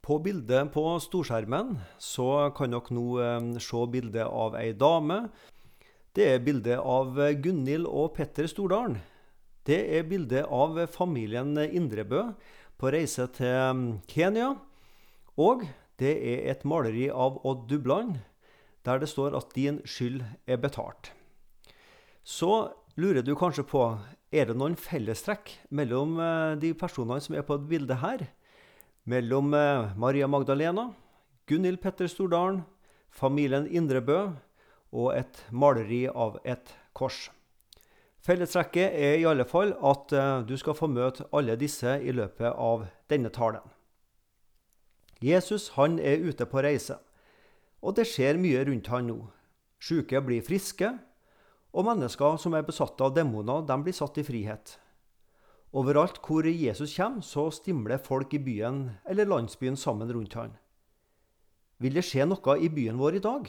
På bildet på storskjermen så kan dere nå eh, se bildet av ei dame. Det er bildet av Gunhild og Petter Stordalen. Det er bildet av familien Indrebø på reise til mm, Kenya. Og det er et maleri av Odd Dubland der det står at 'din skyld er betalt'. Så lurer du kanskje på er det noen fellestrekk mellom eh, de personene som er på bildet her mellom eh, Maria Magdalena, Gunhild Petter Stordalen, familien Indrebø og et maleri av et kors. Fellestrekket er i alle fall at eh, du skal få møte alle disse i løpet av denne talen. Jesus han er ute på reise, og det skjer mye rundt han nå. Syke blir friske, og mennesker som er besatt av demoner, de blir satt i frihet. Overalt hvor Jesus kommer, så stimler folk i byen eller landsbyen sammen rundt han. Vil det skje noe i byen vår i dag?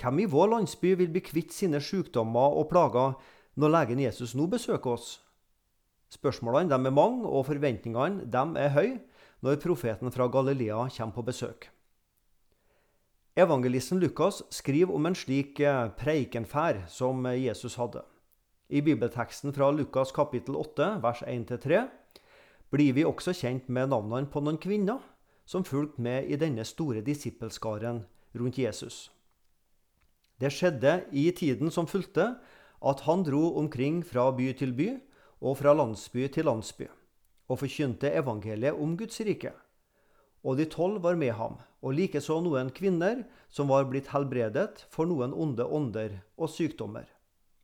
Hvem i vår landsby vil bli kvitt sine sykdommer og plager når legen Jesus nå besøker oss? Spørsmålene er mange, og forventningene er høye når profeten fra Galilea kommer på besøk. Evangelisten Lukas skriver om en slik eh, preikenferd som Jesus hadde. I bibelteksten fra Lukas kapittel 8, vers 1-3, blir vi også kjent med navnene på noen kvinner som fulgte med i denne store disippelskaren rundt Jesus. Det skjedde i tiden som fulgte, at han dro omkring fra by til by og fra landsby til landsby, og forkynte evangeliet om Guds rike. Og de tolv var med ham, og likeså noen kvinner som var blitt helbredet for noen onde ånder og sykdommer.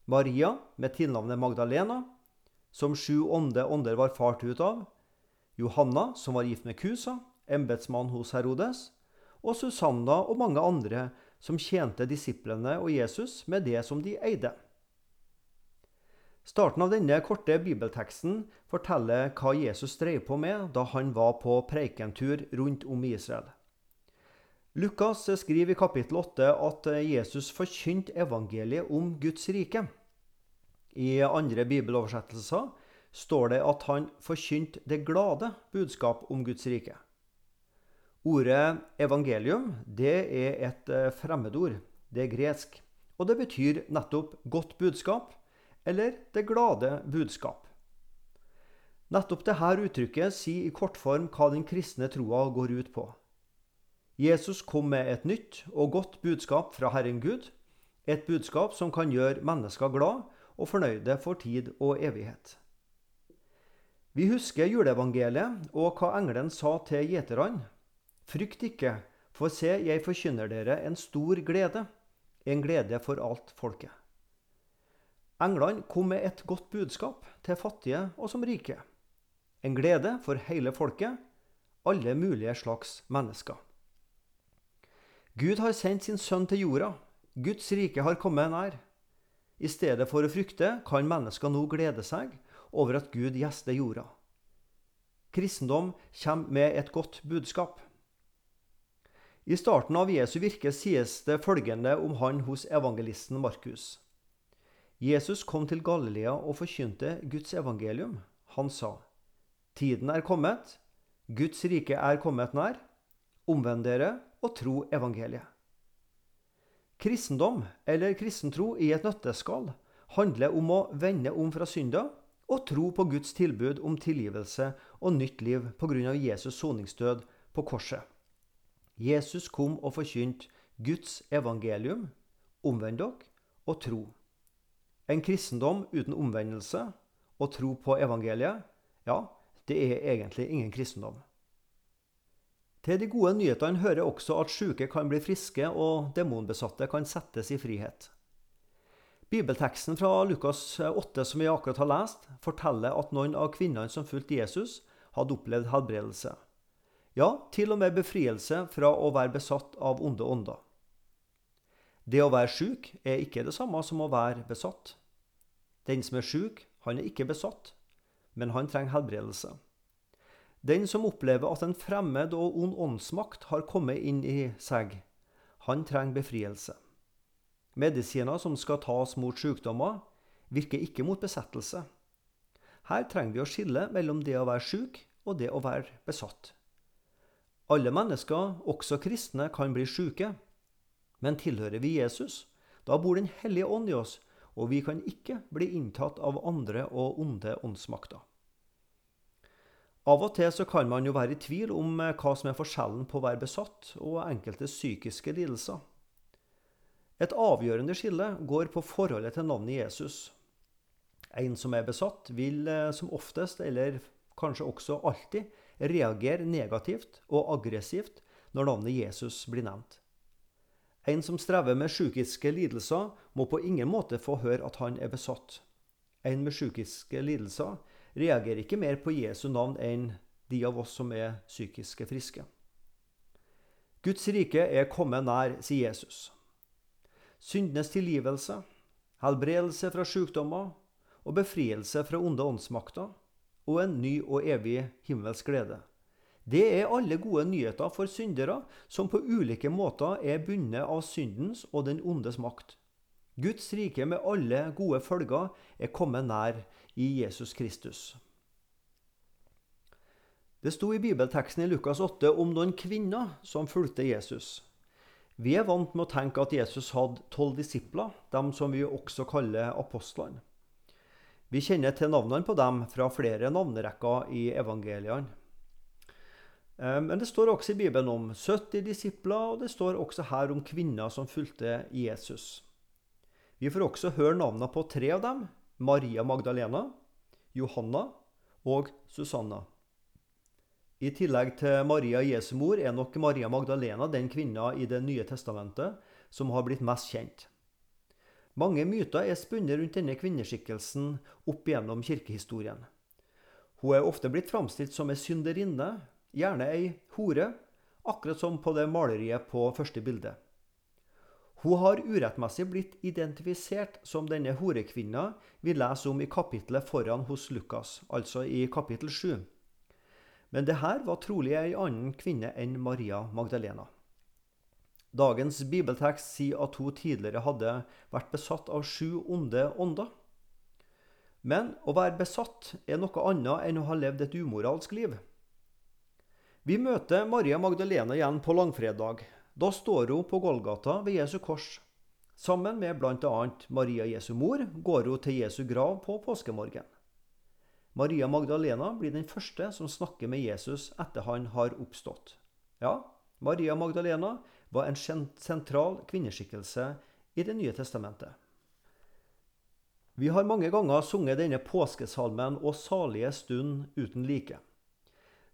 Maria med tilnavnet Magdalena, som sju ånde ånder var fart ut av, Johanna, som var gift med Kusa, embetsmann hos Herodes, og Susanna og mange andre som tjente disiplene og Jesus med det som de eide. Starten av denne korte bibelteksten forteller hva Jesus drev på med da han var på preikentur rundt om i Israel. Lukas skriver i kapittel 8 at Jesus forkynte evangeliet om Guds rike. I andre bibeloversettelser står det at han forkynte det glade budskap om Guds rike. Ordet evangelium det er et eh, fremmedord. Det er gresk. Og det betyr nettopp godt budskap, eller det glade budskap. Nettopp dette uttrykket sier i kortform hva den kristne troa går ut på. Jesus kom med et nytt og godt budskap fra Herren Gud. Et budskap som kan gjøre mennesker glad og fornøyde for tid og evighet. Vi husker juleevangeliet og hva engelen sa til gjeterne. Frykt ikke, for se, jeg forkynner dere en stor glede, en glede for alt folket. Englene kom med et godt budskap til fattige og som rike. En glede for hele folket, alle mulige slags mennesker. Gud har sendt sin sønn til jorda. Guds rike har kommet nær. I stedet for å frykte kan mennesker nå glede seg over at Gud gjester jorda. Kristendom kommer med et godt budskap. I starten av Jesu virke sies det følgende om han hos evangelisten Markus. Jesus kom til Galilea og forkynte Guds evangelium. Han sa, Tiden er kommet, Guds rike er kommet nær. Omvend dere og tro evangeliet. Kristendom, eller kristentro i et nøtteskall, handler om å vende om fra synda og tro på Guds tilbud om tilgivelse og nytt liv pga. Jesus soningsdød på korset. Jesus kom og forkynte Guds evangelium, omvend dere og tro. En kristendom uten omvendelse og tro på evangeliet, ja, det er egentlig ingen kristendom. Til de gode nyhetene hører også at syke kan bli friske og demonbesatte kan settes i frihet. Bibelteksten fra Lukas 8 som vi akkurat har lest, forteller at noen av kvinnene som fulgte Jesus, hadde opplevd helbredelse. Ja, til og med befrielse fra å være besatt av onde ånder. Det å være syk er ikke det samme som å være besatt. Den som er syk, han er ikke besatt, men han trenger helbredelse. Den som opplever at en fremmed og ond åndsmakt har kommet inn i seg, han trenger befrielse. Medisiner som skal tas mot sykdommer, virker ikke mot besettelse. Her trenger vi å skille mellom det å være syk og det å være besatt. Alle mennesker, også kristne, kan bli syke. Men tilhører vi Jesus, da bor Den hellige ånd i oss, og vi kan ikke bli inntatt av andre og onde åndsmakter. Av og til så kan man jo være i tvil om eh, hva som er forskjellen på å være besatt og enkelte psykiske lidelser. Et avgjørende skille går på forholdet til navnet Jesus. En som er besatt, vil eh, som oftest, eller kanskje også alltid, reagere negativt og aggressivt når navnet Jesus blir nevnt. En som strever med psykiske lidelser, må på ingen måte få høre at han er besatt. En med psykiske lidelser reagerer ikke mer på Jesu navn enn de av oss som er psykiske friske. Guds rike er kommet nær, sier Jesus. Syndenes tilgivelse, helbredelse fra sykdommer og befrielse fra onde åndsmakter og en ny og evig himmelsk glede. Det er alle gode nyheter for syndere som på ulike måter er bundet av syndens og den ondes makt. Guds rike med alle gode følger er kommet nær i Jesus Kristus. Det sto i bibelteksten i Lukas 8 om noen kvinner som fulgte Jesus. Vi er vant med å tenke at Jesus hadde tolv disipler, dem som vi også kaller apostlene. Vi kjenner til navnene på dem fra flere navnerekker i evangeliene. Eh, men det står også i Bibelen om 70 disipler, og det står også her om kvinner som fulgte Jesus. Vi får også høre navnene på tre av dem, Maria Magdalena, Johanna og Susanna. I tillegg til Maria Jesu mor er nok Maria Magdalena den kvinna i Det nye testamentet som har blitt mest kjent. Mange myter er spunnet rundt denne kvinneskikkelsen opp gjennom kirkehistorien. Hun er ofte blitt framstilt som ei synderinne, gjerne ei hore, akkurat som på det maleriet på første bilde. Hun har urettmessig blitt identifisert som denne horekvinna vi leser om i kapittelet foran hos Lukas, altså i kapittel 7. Men det her var trolig ei annen kvinne enn Maria Magdalena. Dagens bibeltekst sier at hun tidligere hadde vært besatt av sju onde ånder. Men å være besatt er noe annet enn å ha levd et umoralsk liv. Vi møter Maria Magdalena igjen på langfredag, da står hun på Golgata ved Jesu kors. Sammen med bl.a. Maria Jesu mor går hun til Jesu grav på påskemorgen. Maria Magdalena blir den første som snakker med Jesus etter han har oppstått. Ja, Maria Magdalena var en sentral kvinneskikkelse i Det nye testamentet. Vi har mange ganger sunget denne påskesalmen 'Å salige stund uten like'.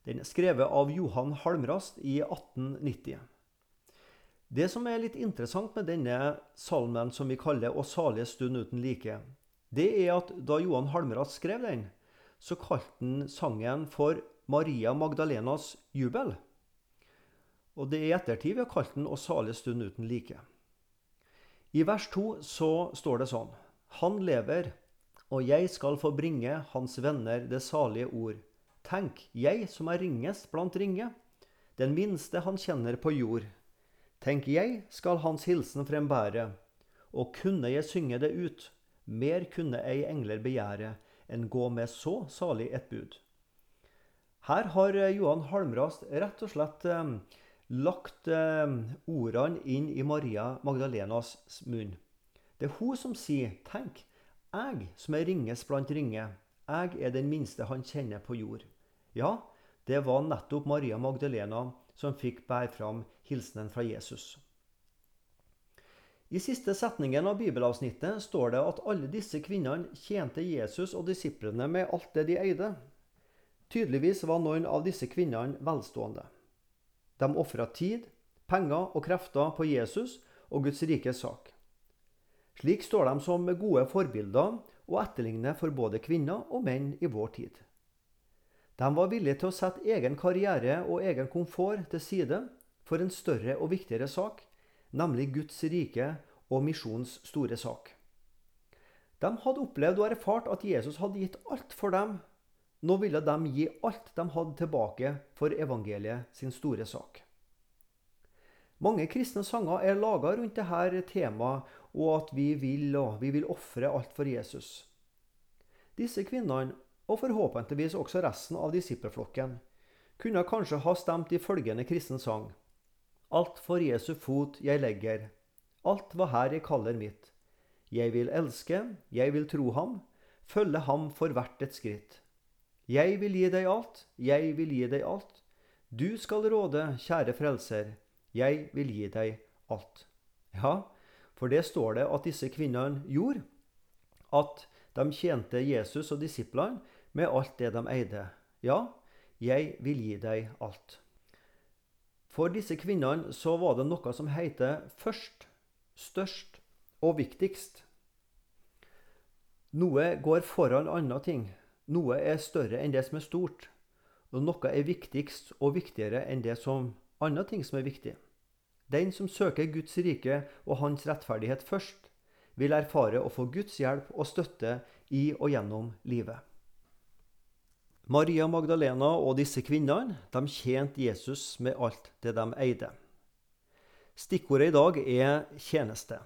Den er skrevet av Johan Halmrast i 1890. Det som er litt interessant med denne salmen som vi kaller 'Å salige stund uten like', det er at da Johan Halmrath skrev den, så kalte han sangen for Maria Magdalenas jubel. Og det er i ettertid vi har kalt den 'Å salige stund uten like'. I vers 2 så står det sånn Han lever, og jeg skal få bringe hans venner det salige ord. Tenk, jeg som er ringest blant ringe, den minste han kjenner på jord. Tenk jeg skal hans hilsen frembære, og kunne jeg synge det ut, mer kunne ei engler begjære enn gå med så salig et bud. Her har eh, Johan Halmrast rett og slett eh, lagt eh, ordene inn i Maria Magdalenas munn. Det er hun som sier, 'Tenk, jeg som er ringes blant ringe, jeg er den minste han kjenner på jord'. Ja, det var nettopp Maria Magdalena som fikk bære fram hilsenen fra Jesus. I siste setningen av bibelavsnittet står det at alle disse kvinnene tjente Jesus og disiplene med alt det de eide. Tydeligvis var noen av disse kvinnene velstående. De ofra tid, penger og krefter på Jesus og Guds rikes sak. Slik står de som gode forbilder og etterligner for både kvinner og menn i vår tid. De var villige til å sette egen karriere og egen komfort til side for en større og viktigere sak, nemlig Guds rike og misjonens store sak. De hadde opplevd og erfart at Jesus hadde gitt alt for dem. Nå ville de gi alt de hadde tilbake for evangeliet sin store sak. Mange kristne sanger er laga rundt dette temaet og at vi vil og vi vil ofre alt for Jesus. Disse kvinnene og forhåpentligvis også resten av disippelflokken, kunne kanskje ha stemt i følgende kristen sang. Alt for Jesu fot jeg legger, alt hva her jeg kaller mitt. Jeg vil elske, jeg vil tro ham, følge ham for hvert et skritt. Jeg vil gi deg alt, jeg vil gi deg alt. Du skal råde, kjære frelser, jeg vil gi deg alt. Ja, for det står det at disse kvinnene gjorde. At de tjente Jesus og disiplene med alt det de eide. Ja, jeg vil gi deg alt. For disse kvinnene så var det noe som heter først, størst og viktigst. Noe går foran andre ting. Noe er større enn det som er stort. Og noe er viktigst og viktigere enn det som andre ting som er viktig. Den som søker Guds rike og hans rettferdighet først, vil erfare å få Guds hjelp og støtte i og gjennom livet. Maria Magdalena og disse kvinnene de tjente Jesus med alt det de eide. Stikkordet i dag er tjeneste.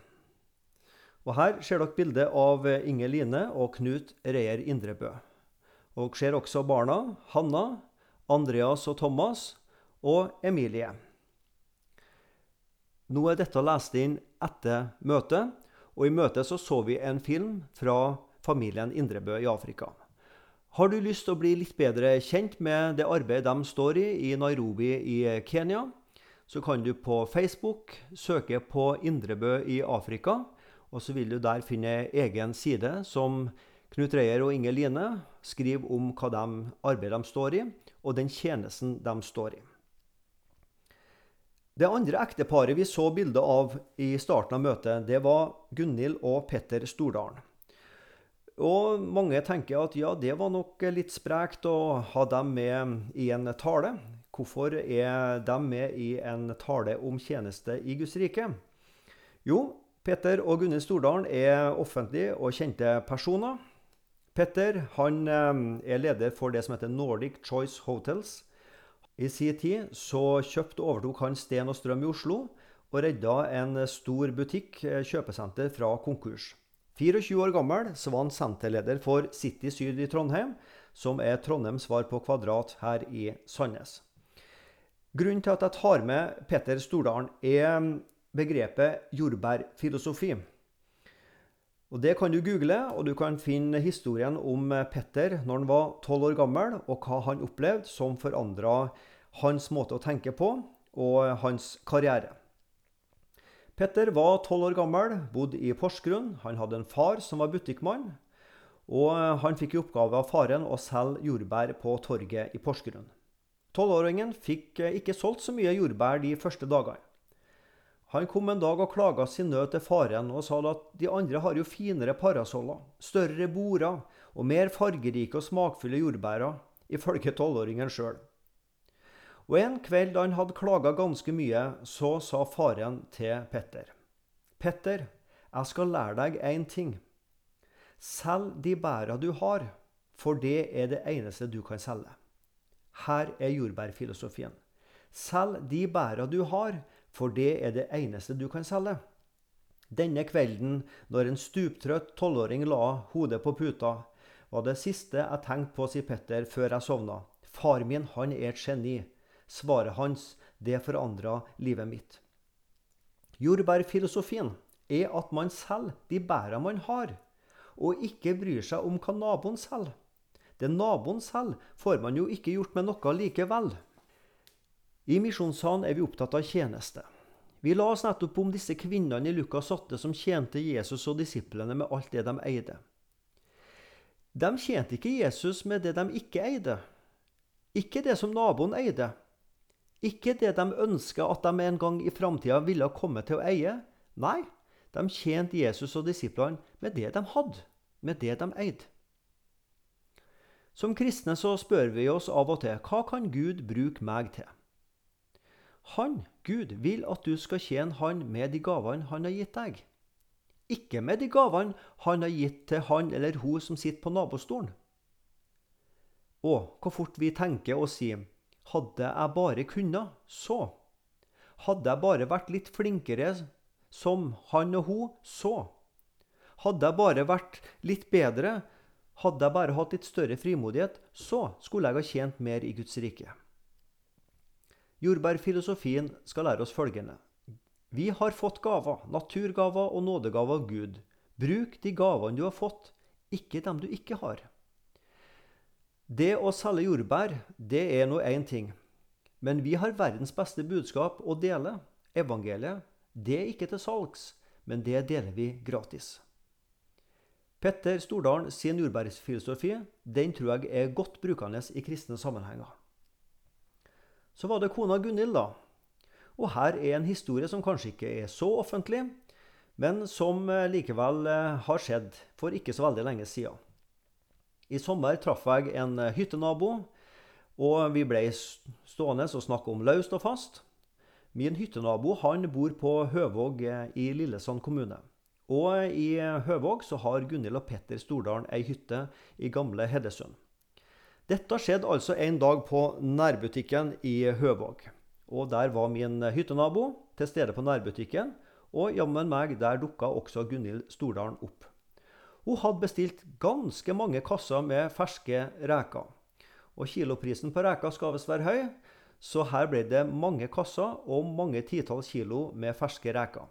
Og Her ser dere bildet av Inger Line og Knut Reier Indrebø. Og ser også barna Hanna, Andreas og Thomas og Emilie. Nå er dette lest inn etter møtet, og i møtet så, så vi en film fra familien Indrebø i Afrika. Har du lyst til å bli litt bedre kjent med det arbeidet de står i i Nairobi i Kenya, så kan du på Facebook søke på Indrebø i Afrika. Og så vil du der finne egen side som Knut Reier og Inger Line skriver om hva de arbeidet de står i, og den tjenesten de står i. Det andre ekteparet vi så bilde av i starten av møtet, det var Gunhild og Petter Stordalen. Og mange tenker at ja, det var nok litt sprekt å ha dem med i en tale. Hvorfor er de med i en tale om tjeneste i Guds rike? Jo, Petter og Gunhild Stordalen er offentlige og kjente personer. Petter han eh, er leder for det som heter Nordic Choice Hotels. I sin tid så kjøpte og overtok han Sten og Strøm i Oslo og redda en stor butikk, eh, kjøpesenter, fra konkurs. 24 år gammel så var han senterleder for City Syd i Trondheim, som er Trondheims svar på Kvadrat her i Sandnes. Grunnen til at jeg tar med Petter Stordalen, er begrepet jordbærfilosofi. Og Det kan du google, og du kan finne historien om Petter når han var tolv år gammel, og hva han opplevde som forandra hans måte å tenke på og hans karriere. Petter var tolv år gammel, bodde i Porsgrunn. Han hadde en far som var butikkmann. Og han fikk i oppgave av faren å selge jordbær på torget i Porsgrunn. Tolvåringen fikk ikke solgt så mye jordbær de første dagene. Han kom en dag og klaga sin nød til faren og sa at de andre har jo finere parasoller, større border og mer fargerike og smakfulle jordbærer, ifølge tolvåringen sjøl. Og En kveld da han hadde klaga ganske mye, så sa faren til Petter. Petter, jeg skal lære deg én ting. Selg de bæra du har, for det er det eneste du kan selge. Her er jordbærfilosofien. Selg de bæra du har, for det er det eneste du kan selge. Denne kvelden, når en stuptrøtt tolvåring la hodet på puta, var det siste jeg tenkte på, sier Petter, før jeg sovna. Far min, han er et geni. Svaret hans, det forandra livet mitt. Jordbærfilosofien er at man selger de bæra man har, og ikke bryr seg om hva naboen selger. Det naboen selger, får man jo ikke gjort med noe likevel. I Misjonssalen er vi opptatt av tjeneste. Vi la oss nettopp om disse kvinnene i Lukas 8 som tjente Jesus og disiplene med alt det de eide. De tjente ikke Jesus med det de ikke eide. Ikke det som naboen eide. Ikke det de ønska at de en gang i framtida ville komme til å eie. Nei, de tjente Jesus og disiplene med det de hadde, med det de eide. Som kristne så spør vi oss av og til hva kan Gud bruke meg til? Han, Gud, vil at du skal tjene Han med de gavene Han har gitt deg. Ikke med de gavene Han har gitt til han eller hun som sitter på nabostolen. Å, hvor fort vi tenker og sier hadde jeg bare kunnet, så. Hadde jeg bare vært litt flinkere som han og hun, så. Hadde jeg bare vært litt bedre, hadde jeg bare hatt litt større frimodighet, så skulle jeg ha tjent mer i Guds rike. Jordbærfilosofien skal lære oss følgende. Vi har fått gaver, naturgaver og nådegaver av Gud. Bruk de gavene du har fått, ikke dem du ikke har. Det å selge jordbær, det er nå én ting. Men vi har verdens beste budskap å dele. Evangeliet. Det er ikke til salgs, men det deler vi gratis. Petter Stordalen sin jordbærfilosofi den tror jeg er godt brukende i kristne sammenhenger. Så var det kona Gunhild, da. Og her er en historie som kanskje ikke er så offentlig, men som eh, likevel eh, har skjedd for ikke så veldig lenge siden. I sommer traff jeg en eh, hyttenabo, og vi ble stående og snakke om løst og fast. Min hyttenabo han bor på Høvåg i Lillesand kommune. Og i Høvåg så har Gunhild og Petter Stordalen ei hytte i gamle Hedesund. Dette skjedde altså en dag på nærbutikken i Høvåg. Og der var min hyttenabo til stede på nærbutikken, og jammen meg, der dukka også Gunhild Stordalen opp. Hun hadde bestilt ganske mange kasser med ferske reker. Og kiloprisen på reker skal visst være høy, så her ble det mange kasser og mange titalls kilo med ferske reker.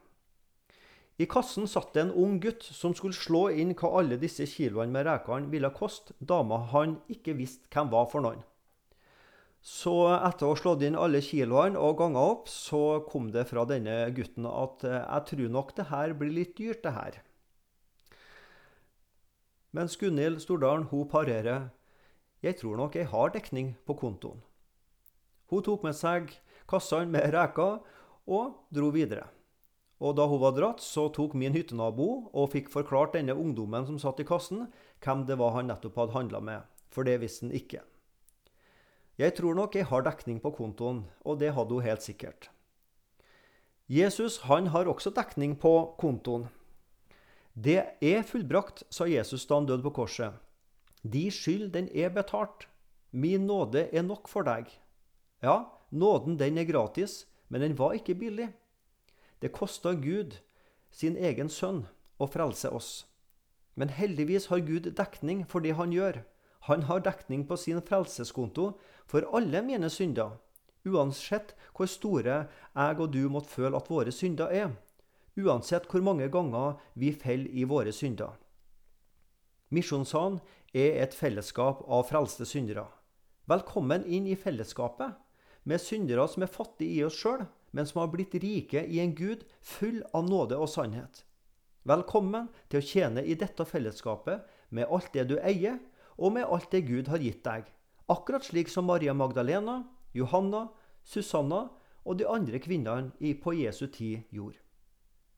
I kassen satt det en ung gutt som skulle slå inn hva alle disse kiloene med rekene ville koste dama han ikke visste hvem var for noen. Så etter å ha slått inn alle kiloene og ganga opp, så kom det fra denne gutten at eh, jeg tror nok det her blir litt dyrt, det her. Mens Gunhild Stordalen hun parerer jeg tror nok jeg har dekning på kontoen. Hun tok med seg kassene med reker og dro videre. Og da hun var dratt, så tok min hyttenabo og fikk forklart denne ungdommen som satt i kassen, hvem det var han nettopp hadde handla med, for det visste han ikke. Jeg tror nok jeg har dekning på kontoen, og det hadde hun helt sikkert. Jesus han har også dekning på kontoen. Det er fullbrakt, sa Jesus da han døde på korset. De skyld, den er betalt. Min nåde er nok for deg. Ja, nåden den er gratis, men den var ikke billig. Det kosta Gud sin egen sønn å frelse oss. Men heldigvis har Gud dekning for det han gjør. Han har dekning på sin frelseskonto for alle mine synder, uansett hvor store jeg og du måtte føle at våre synder er, uansett hvor mange ganger vi faller i våre synder. Misjonssalen er et fellesskap av frelste syndere. Velkommen inn i fellesskapet med syndere som er fattige i oss sjøl, men som har blitt rike i en Gud full av nåde og sannhet. Velkommen til å tjene i dette fellesskapet med alt det du eier, og med alt det Gud har gitt deg, akkurat slik som Maria Magdalena, Johanna, Susanna og de andre kvinnene på Jesu tid gjorde.